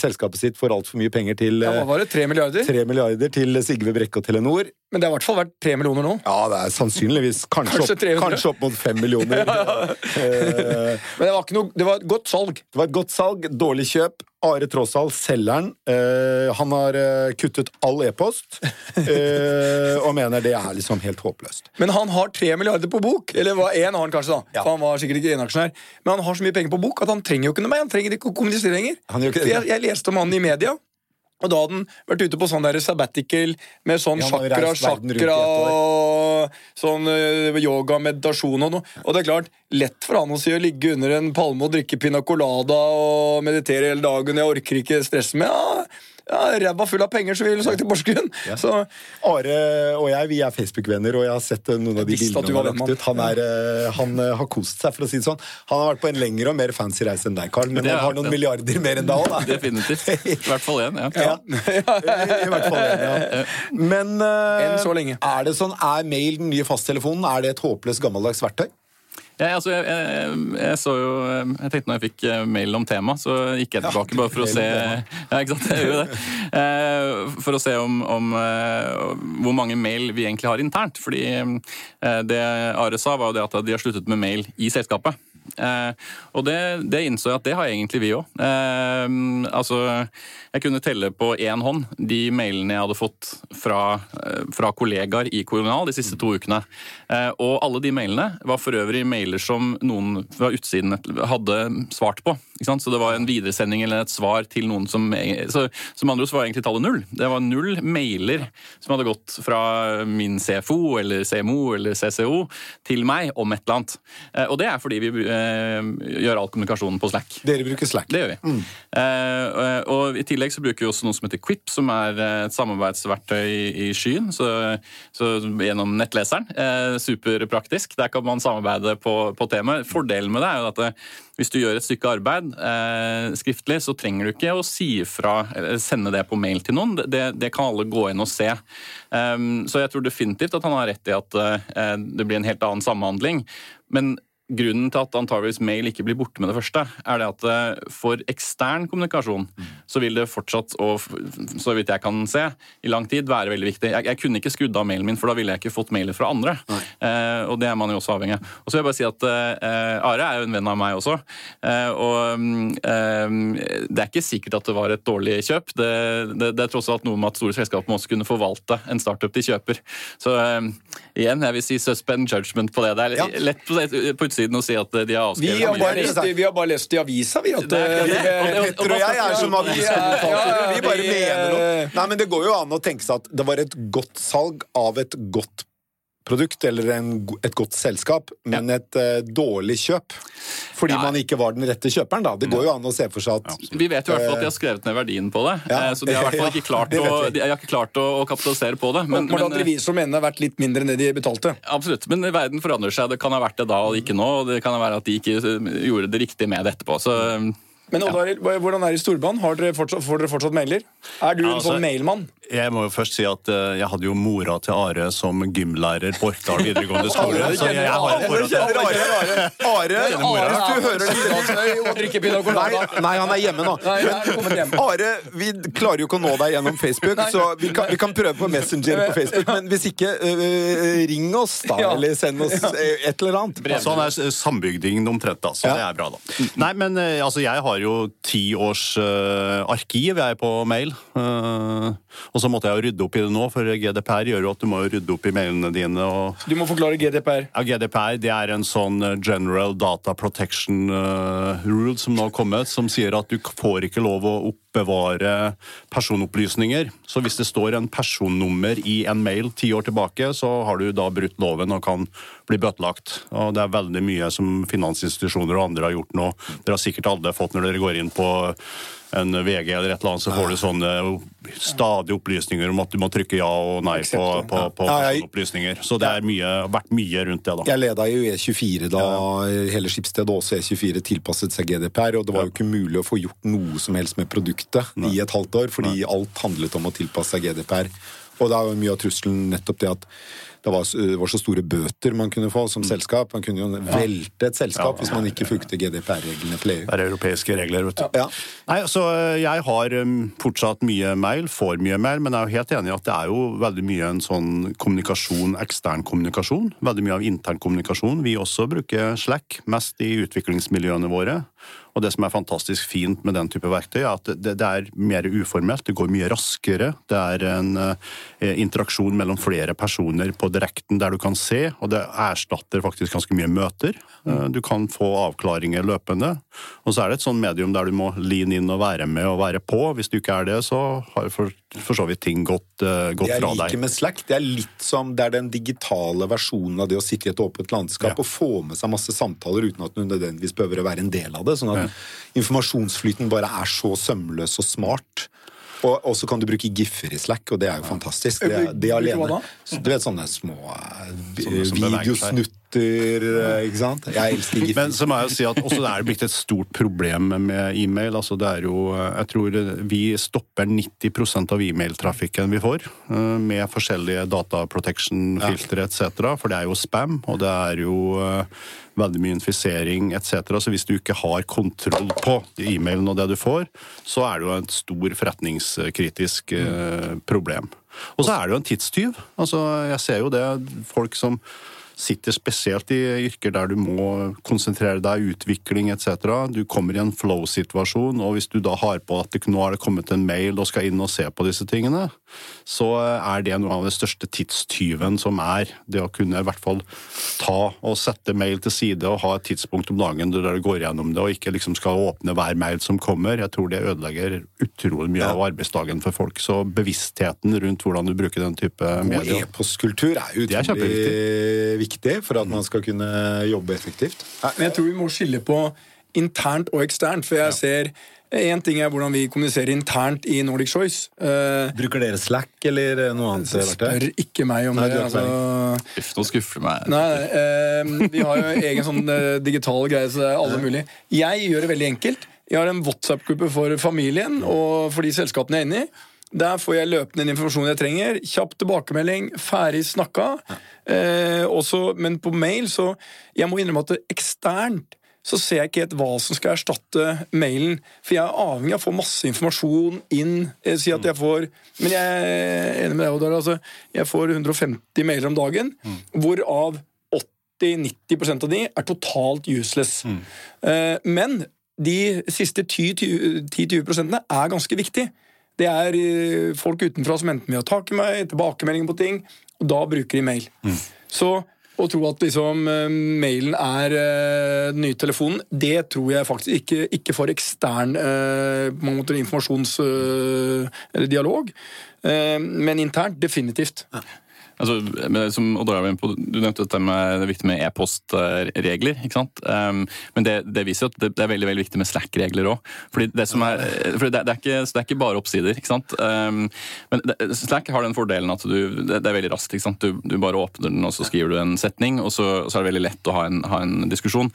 selskapet sitt for altfor mye penger til Ja, Hva var det? Tre milliarder? Tre milliarder til Sigve Brekke og Telenor. Men det har i hvert fall vært tre millioner nå? Ja, det er sannsynligvis kanskje, kanskje, opp, kanskje opp, mot fem millioner. [LAUGHS] ja, ja. Men det var, ikke noe, det var et godt salg? Det var et godt salg, dårlig kjøp. Are Tråsdal, selgeren, uh, han har uh, kuttet all e-post, uh, og mener det er liksom helt håpløst. Men han har tre milliarder på bok, eller én har han kanskje, da. Ja. For han var sikkert ikke enaksjonær. Men han har så mye penger på bok at han trenger jo ikke noe mer. Han trenger ikke å kommunisere lenger. Jeg, jeg leste om han i media. Og da hadde han vært ute på sånn der sabbatical med sånn chakra, chakra og sånn uh, yoga, meditasjon og noe. Og det er klart, lett for han å si å ligge under en palme og drikke pina colada og meditere hele dagen. Jeg orker ikke stresse med. Ja, ja, ræva full av penger, så ville du sagt til Porsgrunn. Ja. Så Are og jeg vi er Facebook-venner, og jeg har sett eh, noen av de bildene han har lagt ut. Han, er, eh, han, har kost seg, for å si det sånn. Han har vært på en lengre og mer fancy reise enn deg, Carl, men han har noen milliarder mer enn deg òg, Definitivt. I hvert fall én, ja. ja. I hvert fall en, ja. [LAUGHS] [LAUGHS] Men uh, er det sånn, er mail den nye fasttelefonen? Er det et håpløst gammeldags verktøy? Ja, altså, jeg, jeg, jeg, så jo Jeg tenkte når jeg fikk eh, mail om tema, så gikk jeg tilbake ja, bare for å se [LAUGHS] Ja, ikke sant? Jeg gjorde det. Eh, for å se om, om, eh, hvor mange mail vi egentlig har internt. Fordi det Are sa, var jo det at de har sluttet med mail i selskapet. Eh, og det, det, innså jeg at det har egentlig vi òg. Eh, altså, jeg kunne telle på én hånd de mailene jeg hadde fått fra, eh, fra kollegaer i Kolonial de siste to ukene. Eh, og alle de mailene var for øvrig mailer som noen fra utsiden hadde svart på. Så det var en videresending eller et svar til noen som så, Som andre var egentlig tallet null. Det var null mailer som hadde gått fra min CFO eller CMO eller CCO til meg om et eller annet. Eh, og det er fordi vi gjør all kommunikasjonen på Slack. Dere bruker Slack? Det gjør vi. Mm. Og i tillegg så bruker vi også noe som heter Quip, som er et samarbeidsverktøy i skyen. Så, så gjennom nettleseren. Superpraktisk. Der kan man samarbeide på, på temaet. Fordelen med det er jo at det, hvis du gjør et stykke arbeid eh, skriftlig, så trenger du ikke å si ifra eller sende det på mail til noen. Det, det kan alle gå inn og se. Um, så jeg tror definitivt at han har rett i at det blir en helt annen samhandling. Men grunnen til at antageligvis mail ikke blir borte med det første, er det at eh, for ekstern kommunikasjon så vil det fortsatt, og så vidt jeg kan se, i lang tid være veldig viktig. Jeg, jeg kunne ikke skrudd av mailen min, for da ville jeg ikke fått mailer fra andre. Eh, og det er man jo også avhengig av. Og så vil jeg bare si at eh, Are er jo en venn av meg også. Eh, og eh, det er ikke sikkert at det var et dårlig kjøp. Det, det, det er tross alt noe med at store selskaper må også kunne forvalte en startup de kjøper. Så eh, igjen, jeg vil si suspend judgment på det. Det er lett på, på utsiden å si at de har avskrevet vi har, bare lest, vi har bare lest i avisa, vi. At, Petter og jeg er som aviskommentatorer. Vi bare mener noe. Nei, men Det går jo an å tenke seg at det var et godt salg av et godt produkt eller en, et godt selskap, men ja. et uh, dårlig kjøp. Fordi ja. man ikke var den rette kjøperen, da. Det går jo an å se for seg at ja, Vi vet jo i hvert fall at de har skrevet ned verdien på det, eh, så de har i hvert fall [LAUGHS] ikke klart, å, de har ikke klart å, å kapitalisere på det. Men, men, men revisor mener det har vært litt mindre enn det de betalte. Absolutt, men verden forandrer seg. Det kan ha vært det da og ikke nå, og det kan være at de ikke gjorde det riktige med det etterpå. så... Men Oddvar, hvordan er det i storbånd? Får dere fortsatt mailer? Er du en altså, sånn mailmann? Jeg må jo først si at uh, jeg hadde jo mora til Are som gymlærer på Orkdal videregående skole. så jeg har jo forhold til Are. Are, hvis du hører det nei, nei, han er hjemme nå. Men, Are, vi klarer jo ikke å nå deg gjennom Facebook, så vi kan, vi kan prøve på Messenger på Facebook. Men hvis ikke, uh, ring oss, da. Eller send oss et eller annet. Sånn er sambygding omtrent, da. Så det er bra, da. Nei, men uh, altså, jeg har jo ti års arkiv, jeg, på mail. og så måtte jeg jo rydde opp i det nå, for GDPR gjør jo at du må rydde opp i mailene dine. Og... Du må forklare GDPR. Ja, GDPR det er en sånn eh, General Data Protection uh, Rule som nå har kommet, som sier at du får ikke lov å oppbevare personopplysninger. Så hvis det står en personnummer i en mail ti år tilbake, så har du da brutt loven og kan bli bøtelagt. Og det er veldig mye som finansinstitusjoner og andre har gjort nå. Dere har sikkert alle fått når dere går inn på en VG eller et eller annet, så får du sånne stadige opplysninger om at du må trykke ja og nei på, på, på opplysninger. Så det har vært mye rundt det. da. Jeg leda jo E24 da hele skipsstedet, også E24, tilpasset seg GDPR. Og det var jo ikke mulig å få gjort noe som helst med produktet nei. i et halvt år, fordi nei. alt handlet om å tilpasse seg GDPR. Og det er jo mye av trusselen nettopp det at det var, var, så store bøter man kunne få som mm. selskap. Man kunne jo velte et selskap hvis man ikke fulgte GDPR-reglene til EU. Det er europeiske regler, vet du. Ja. Nei, så eh, Jeg har fortsatt mye mail, får mye mail, men jeg er jo helt enig i at det er jo veldig mye en sånn kommunikasjon, ekstern kommunikasjon. Veldig mye av intern kommunikasjon. Vi også bruker Slack, mest i utviklingsmiljøene våre. Og det som er fantastisk fint med den type verktøy, er at det, det er mer uformelt. Det går mye raskere. Det er en eh, interaksjon mellom flere personer på direkten der du kan se, og det erstatter faktisk ganske mye møter. Eh, du kan få avklaringer løpende. Og så er det et sånn medium der du må lean inn og være med og være på. Hvis du ikke er det, så har for, for så vidt ting gått, uh, gått fra deg. Det jeg liker med Slack, det er litt som det er den digitale versjonen av det å sitte i et åpent landskap ja. og få med seg masse samtaler uten at du nødvendigvis behøver å være en del av det. sånn at informasjonsflyten bare er så sømløs og smart. Og så kan du bruke giffer i Slack, og det er jo fantastisk. Det, det alene. Du vet sånne små videosnutt Eh, ikke sant? Jeg elsker gifter. Men så må jeg jo si at også det er blitt et stort problem med e-mail. altså det er jo, Jeg tror vi stopper 90% av e-mailtrafikken vi får, eh, med forskjellige data protection-filtre etc. For det er jo spam, og det er jo eh, veldig mye infisering etc. Så hvis du ikke har kontroll på e-mailen og det du får, så er det jo et stor forretningskritisk problem. Og så er det jo en tidstyv. Altså, jeg ser jo det folk som sitter spesielt i yrker der du må konsentrere deg, utvikling etc. Du kommer i en flow-situasjon, og hvis du da har på at det, nå har det kommet en mail og skal inn og se på disse tingene, så er det noe av det største tidstyven som er. Det å kunne i hvert fall ta og sette mail til side og ha et tidspunkt om dagen der du går gjennom det, og ikke liksom skal åpne hver mail som kommer. Jeg tror det ødelegger utrolig mye av arbeidsdagen for folk. Så bevisstheten rundt hvordan du bruker den type medier Og e-postkultur er utrolig viktig viktig for at man skal kunne jobbe effektivt. Men jeg tror vi må skille på internt og eksternt, for jeg ser Én ting er hvordan vi kommuniserer internt i Nordic Choice. Uh, Bruker dere Slack eller noe annet? Spør ikke meg om nei, det. Altså. Nå skuffer meg. Nei, uh, Vi har jo [LAUGHS] egen sånn uh, digital greie, så det er alle mulig. Jeg gjør det veldig enkelt. Jeg har en WhatsApp-gruppe for familien og for de selskapene jeg er inne i. Der får jeg løpende den informasjonen jeg trenger. Kjapp tilbakemelding, ferdig snakka. Eh, også, men på mail så Jeg må innrømme at eksternt så ser jeg ikke helt hva som skal erstatte mailen. For jeg er avhengig av å få masse informasjon inn. Jeg sier at jeg får Men jeg er enig med deg, Oddar. Altså, jeg får 150 mailer om dagen, mm. hvorav 80-90% av de er totalt useless. Mm. Eh, men de siste 10-20% er ganske viktige. Det er eh, folk utenfra som enten vil ha tak i meg, tilbakemeldinger på ting, og da bruker de mail. Mm. Så å tro at liksom, eh, mailen er uh, den nye telefonen, det tror jeg faktisk ikke, ikke for ekstern uh, informasjons- uh, eller dialog. Uh, men internt definitivt. Ja. Altså, som på, Du nevnte med det er viktig med e-postregler. ikke sant? Um, men det, det, viser at det, det, er veldig veldig viktig med Slack-regler òg. Fordi, det, det, er ikke, det er ikke bare oppsider. ikke sant? Um, men Slack har den fordelen at du, det, er veldig raskt. ikke sant? Du, du, bare åpner den, og så skriver du en setning, og så, så er det veldig lett å ha en, ha en diskusjon.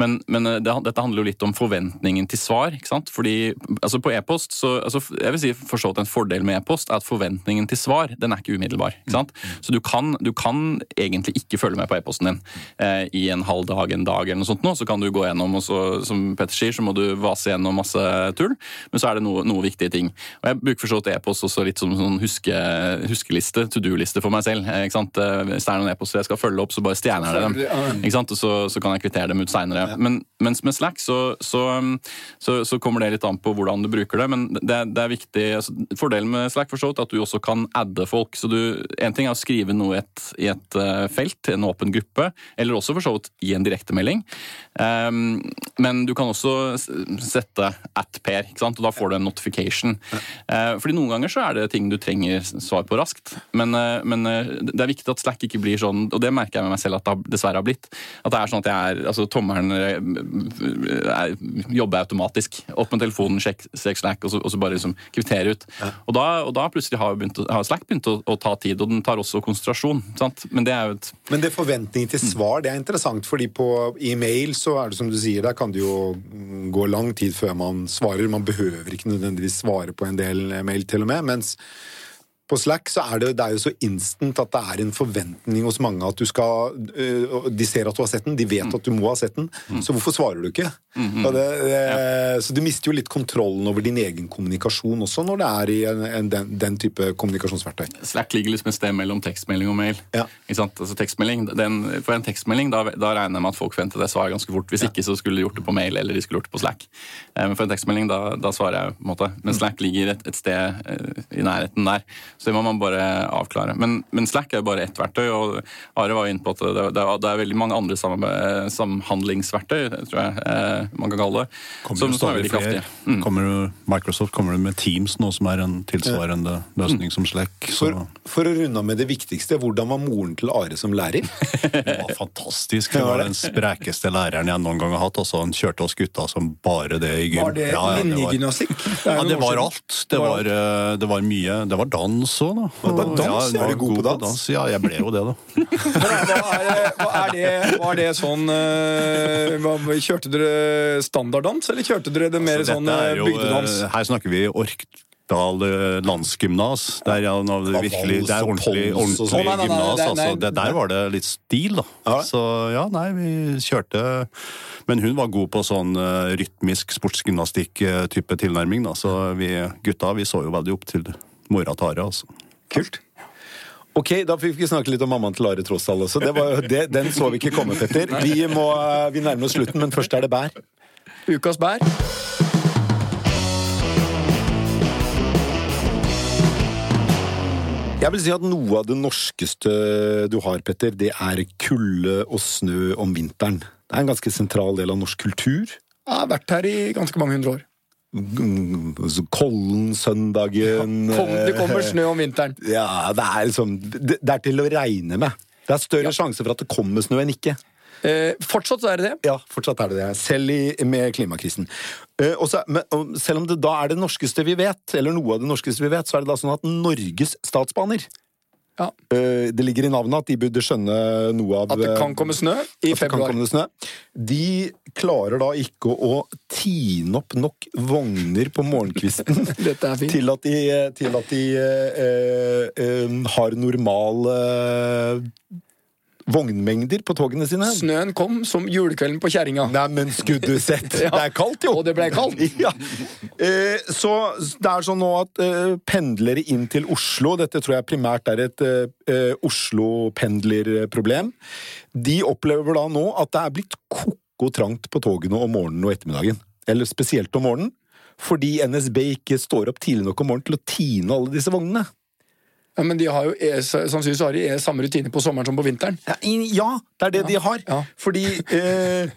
Men, men dette handler jo litt om forventningen til svar. ikke sant? Fordi altså På e-post så altså, jeg vil si forstått En fordel med e-post er at forventningen til svar den er ikke umiddelbar. ikke sant? Så du kan, du kan, egentlig ikke følge med på e-posten din eh, i en halv dag, en dag eller noe sånt. Nå. Så kan du gå gjennom, og så, som Petter sier, så må du vase gjennom masse tull. Men så er det noe, noe viktige ting. Og Jeg bruker forstått e-post også litt som sånn huske, huskeliste, to do-liste for meg selv. Ikke sant? Eh, hvis det er noen e-poster jeg skal følge opp, så bare stjerner jeg dem. Ikke sant? Og så, så kan jeg kvittere dem ut seinere. Men mens med Slack så, så, så, kommer det litt an på hvordan du bruker det. Men det, det er viktig altså, Fordelen med Slack forstått, er at du også kan adde folk. så du, En ting er å skrive noe i et, i et uh, felt, en åpen gruppe, eller også for så vidt i en direktemelding. Um, men du kan også sette at Per, ikke sant? og da får du en notification. Uh, fordi Noen ganger så er det ting du trenger svar på raskt, men, uh, men det er viktig at Slack ikke blir sånn, og det merker jeg med meg selv at det dessverre har blitt, at det er sånn at jeg er, altså tommelen er, jobber automatisk. Opp med telefonen, sjekk, Slack, og så, og så bare liksom kvittere ut. Og da, og da plutselig har, begynt, har Slack begynt å, å, ta tid, og den tar også konsentrasjon. Sant? Men det er jo et Men det forventning til svar, det er interessant, fordi på e-mail så er det som du sier, der kan det jo gå lang tid før man svarer. Man behøver ikke nødvendigvis svare på en del mail, til og med. mens på Slack så er det, det er jo så instant at det er en forventning hos mange at du skal uh, De ser at du har sett den, de vet mm. at du må ha sett den, mm. så hvorfor svarer du ikke? Mm -hmm. det, det, ja. Så du mister jo litt kontrollen over din egen kommunikasjon også når det er i en, en, den, den, type kommunikasjonsverktøy. Slack ligger liksom et sted mellom tekstmelding og mail. Ja. Altså tekstmelding, den, for en tekstmelding da, da, regner jeg med at folk forventer det svaret ganske fort. Hvis ja. ikke så skulle de gjort det på mail eller de skulle gjort det på Slack. Eh, men for en tekstmelding da, da svarer jeg på en måte. Men Slack ligger et, et sted eh, i nærheten der. Så det må man bare avklare. Men, men Slack er jo bare ett verktøy, og Are var jo inne på at det, det, det er veldig mange andre samhandlingsverktøy, tror jeg eh, man kan kalle det. Kommer som, som er veldig kraftige. Mm. Kommer Microsoft kommer med Teams nå, som er en tilsvarende løsning mm. som Slack. For, for, å runde av med det viktigste, hvordan var moren til Are som lærer? [LAUGHS] det var fantastisk. Hun var den sprekeste læreren jeg noen gang har hatt. Altså, han kjørte oss gutta som bare det i gym. Var det ja, ja? Ja, det var alt. Det var, eh, det var mye Det var dans òg, da. Var, dans? Ja, er du god på dans? dans? Ja, jeg ble jo det, da. [LAUGHS] hva, er, hva er det, var det sånn hva, Kjørte dere standarddans, eller kjørte dere det mer altså, sånn jo, bygdedans? Her snakker vi Orkdal landsgymnas. Der, ja, det, virkelig, det er ordentlig, ordentlig gymnas. Altså. der var det litt stil, da. Så ja, nei, vi kjørte Men hun var god på sånn uh, rytmisk sportsgymnastikk-type tilnærming, da. Så vi gutta vi så jo veldig opp til det mora til Are, altså. Kult. Ok, da fikk vi snakke litt om mammaen til Are Trossdal også. Det det, den så vi ikke komme, Petter. Vi, må, vi nærmer oss slutten, men først er det bær. Ukas bær. Jeg vil si at noe av det norskeste du har, Petter, det er kulde og snø om vinteren. Det er en ganske sentral del av norsk kultur. Jeg har vært her i ganske mange hundre år. Kollen-søndagen ja, Det kommer snø om vinteren. Ja, det er liksom Det, er til å regne med. Det er større ja. sjanse for at det kommer snø enn ikke. Eh, fortsatt er det det? Ja, fortsatt er det det. Selv i, med klimakrisen. Eh, også, men, selv om det da er det norskeste vi vet, eller noe av det norskeste vi vet, så er det da sånn at Norges statsbaner ja. Eh, det ligger i navnet at de burde skjønne noe av At det kan komme snø i februar. Snø. De klarer da ikke å tine opp nok vogner på morgenkvisten [LAUGHS] til at de, til at de eh, eh, har normal eh, vognmengder på togene sine. Snøen kom som julekvelden på kjerringa. Neimen, skulle du sett! [LAUGHS] Det er kaldt, jo! Og det ble kaldt. [LAUGHS] ja. eh, så det er sånn nå at eh, pendlere inn til Oslo, dette tror jeg primært er et eh, Oslo-pendlerproblem, de opplever da nå at det er blitt ko-ko trangt på togene om morgenen og ettermiddagen. Eller spesielt om morgenen. Fordi NSB ikke står opp tidlig nok om morgenen til å tine alle disse vognene. Ja, Men de har jo e, sannsynligvis har de e, samme rutine på sommeren som på vinteren. Ja, ja det er det ja. de har. Ja. Fordi eh,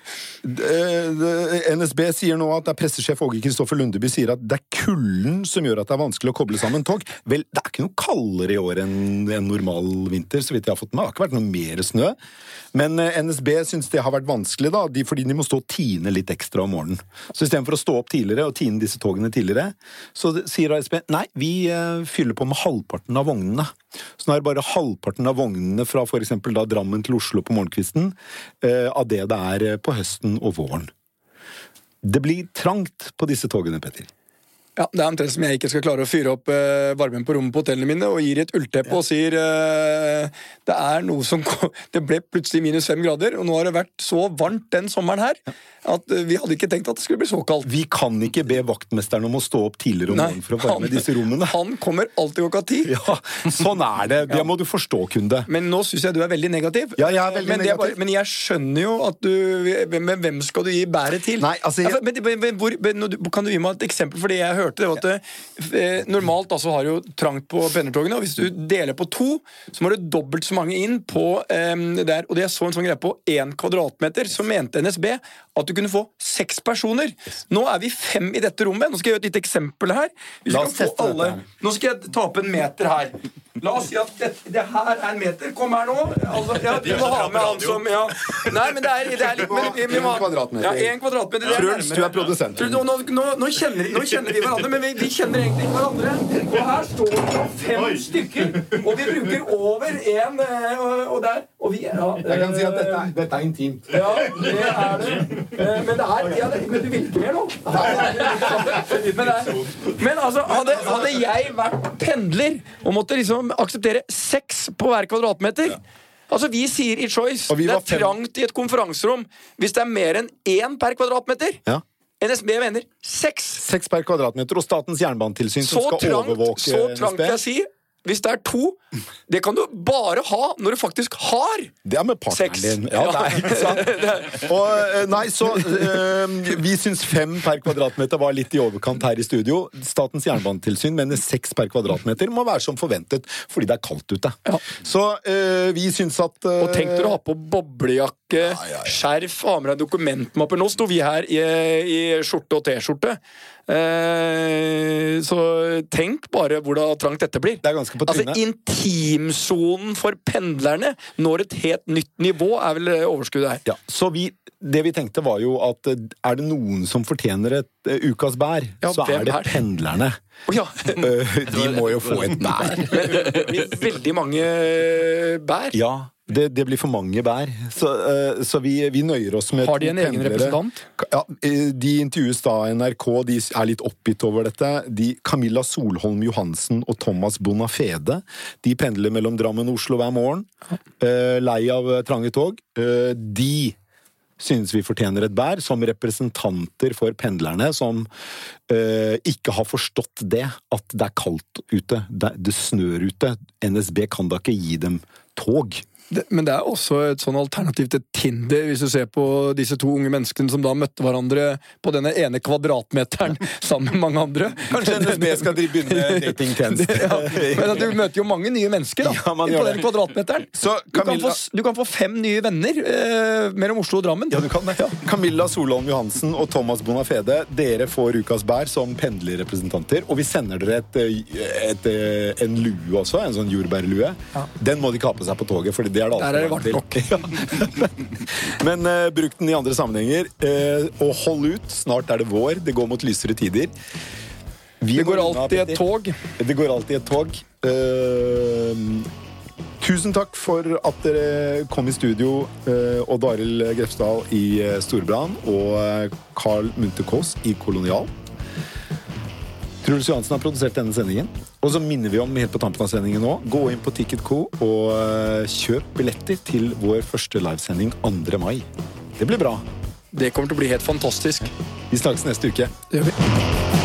NSB sier nå at det er pressesjef Åge Kristoffer Lundeby sier at det er kulden som gjør at det er vanskelig å koble sammen tog. Vel, det er ikke noe kaldere i år enn en normal vinter, så vidt jeg har fått med. Det har ikke vært noe mer snø. Men eh, NSB syns det har vært vanskelig, da, fordi de må stå og tine litt ekstra om morgenen. Så istedenfor å stå opp tidligere og tine disse togene tidligere, så sier NSB nei, vi eh, fyller på med halvparten av vognene vognene. Så nå er det bare halvparten av vognene fra f.eks. Drammen til Oslo på morgenkvisten eh, av det det er eh, på høsten og våren. Det blir trangt på disse togene, Petter. Ja, Det er omtrent som jeg ikke skal klare å fyre opp uh, varmen på rommet på hotellene mine og gir et ullteppe ja. og sier uh, det er noe som [LAUGHS] Det ble plutselig minus fem grader, og nå har det vært så varmt den sommeren her at uh, vi hadde ikke tenkt at det skulle bli så kaldt. Vi kan ikke be vaktmesteren om å stå opp tidligere om morgenen for å varme disse rommene. Han kommer alltid klokka ti. [LAUGHS] Ja, sånn er det. Det må du forstå, kunde. Men nå syns jeg du er veldig negativ. Ja, jeg er veldig men, negativ. Bare, men jeg skjønner jo at du Men hvem skal du gi bæret til? Nei, altså... Jeg... Men, men, hvor, kan du gi meg et eksempel? Fordi jeg hørte det var at eh, normalt altså har jo trangt på pendlertogene, og hvis du deler på to, så må du dobbelt så mange inn på eh, der. Og det jeg så en sånn greie på én kvadratmeter, så mente NSB at du kunne få seks personer. Nå er vi fem i dette rommet. Nå skal jeg gjøre et lite eksempel her. Alle... Nå skal jeg ta opp en meter her. La oss si at det, det her er en meter. Kom her nå. Altså, ja, vi må ha med han som ja. Nei, men det er, det er litt men, vi, vi må, kvadratmeter. Ja, en kvadratmeter. Er Truls, du er produsent. Nå, nå, nå, kjenner, nå, kjenner, vi hverandre, men vi, vi, kjenner egentlig ikke hverandre. Og her står det fem stykker, og vi bruker over én eh, og, og der. Og vi, ja, jeg kan si at dette er, dette er intimt. Ja, det er det. Eh, men det er ja, det, Men du vil ikke mer nå? Men, men altså, hadde, hadde, jeg vært pendler og måtte liksom akseptere seks på hver kvadratmeter Altså, Vi sier i Choice det er trangt i et konferanserom hvis det er mer enn én per kvadratmeter. Ja. NSB mener seks. Seks per kvadratmeter, og Statens jernbanetilsyn som skal trangt, overvåke Så trangt NSB. jeg sier hvis det er to, det kan du bare ha når du faktisk har Det er med partneren din. Ja, er ikke sant. [LAUGHS] Og, eh, nei, så øh, Vi syns fem per kvadratmeter var litt i overkant her i studio. Statens jernbanetilsyn mener seks per kvadratmeter må være som forventet fordi det er kaldt ute. Ja. Så øh, vi syns at øh, Og tenk dere å ha på boblejakke, ja, ja. skjerf, ha med deg dokumentmapper. Nå sto vi her i, i skjorte og T-skjorte. Eh, så tenk bare hvordan trangt dette blir. Det er ganske på Altså. Intimsonen for pendlerne når et helt nytt nivå, er vel eh, overskuddet her. ja, så vi, det vi tenkte var jo at eh, er det noen som fortjener et ukas bær, Ja, så er det bær. pendlerne. Oh, ja. [LAUGHS] De må jo få et bær. [LAUGHS] Men veldig mange bær. Ja, det, det blir for mange bær. Så, uh, så vi, vi nøyer oss med Har de en egen pendlere. representant? Ja, De intervjues da av NRK, de er litt oppgitt over dette. De, Camilla Solholm Johansen og Thomas Bonafede de pendler mellom Drammen og Oslo hver morgen. Uh, Lei av eh, trange tog. Uh, De synes vi fortjener et bær, som representanter for pendlerne som eh, ikke har forstått det, at det er kaldt ute, det, det snør ute. NSB kan da ikke gi dem tog. Men det er også et sånn alternativ til Tinder, hvis du ser på disse to unge menneskene som da møtte hverandre på denne ene kvadratmeteren [LAUGHS] sammen med mange andre. Kanskje [LAUGHS] NSB skal begynne [LAUGHS] datingtjeneste. ja, men at du møter jo mange nye mennesker da, Ja, på den kvadratmeteren. Så Du kan, få, du kan få fem nye venner eh, mellom Oslo og Drammen. Ja, du kan det. Camilla Solholm Johansen og Thomas Bonafede, dere får ukas bær som pendlerrepresentanter. Og vi sender dere et, et, et, eh, en lue også, en sånn jordbærlue. Den må de på seg på toget, for det er det Der er det varmt nok. Ja. [LAUGHS] Men uh, bruk den i andre sammenhenger. uh, og hold ut. Snart er det vår. Det går mot lysere tider. Vi Det går alltid et tog. Det går alltid et tog. Uh, tusen takk for at dere kom i studio, Odd Arild Grefsdal i Storbrann og eh, Carl Munthe Kaas i Kolonial. Truls Johansen har produsert denne sendingen. Og så minner vi om helt på tampen av sendingen nå, gå inn på Ticketco og eh, kjøp billetter til vår første livesending 2. mai. Det blir bra. Det kommer til å bli helt fantastisk. Vi snakkes neste uke. Det gjør vi.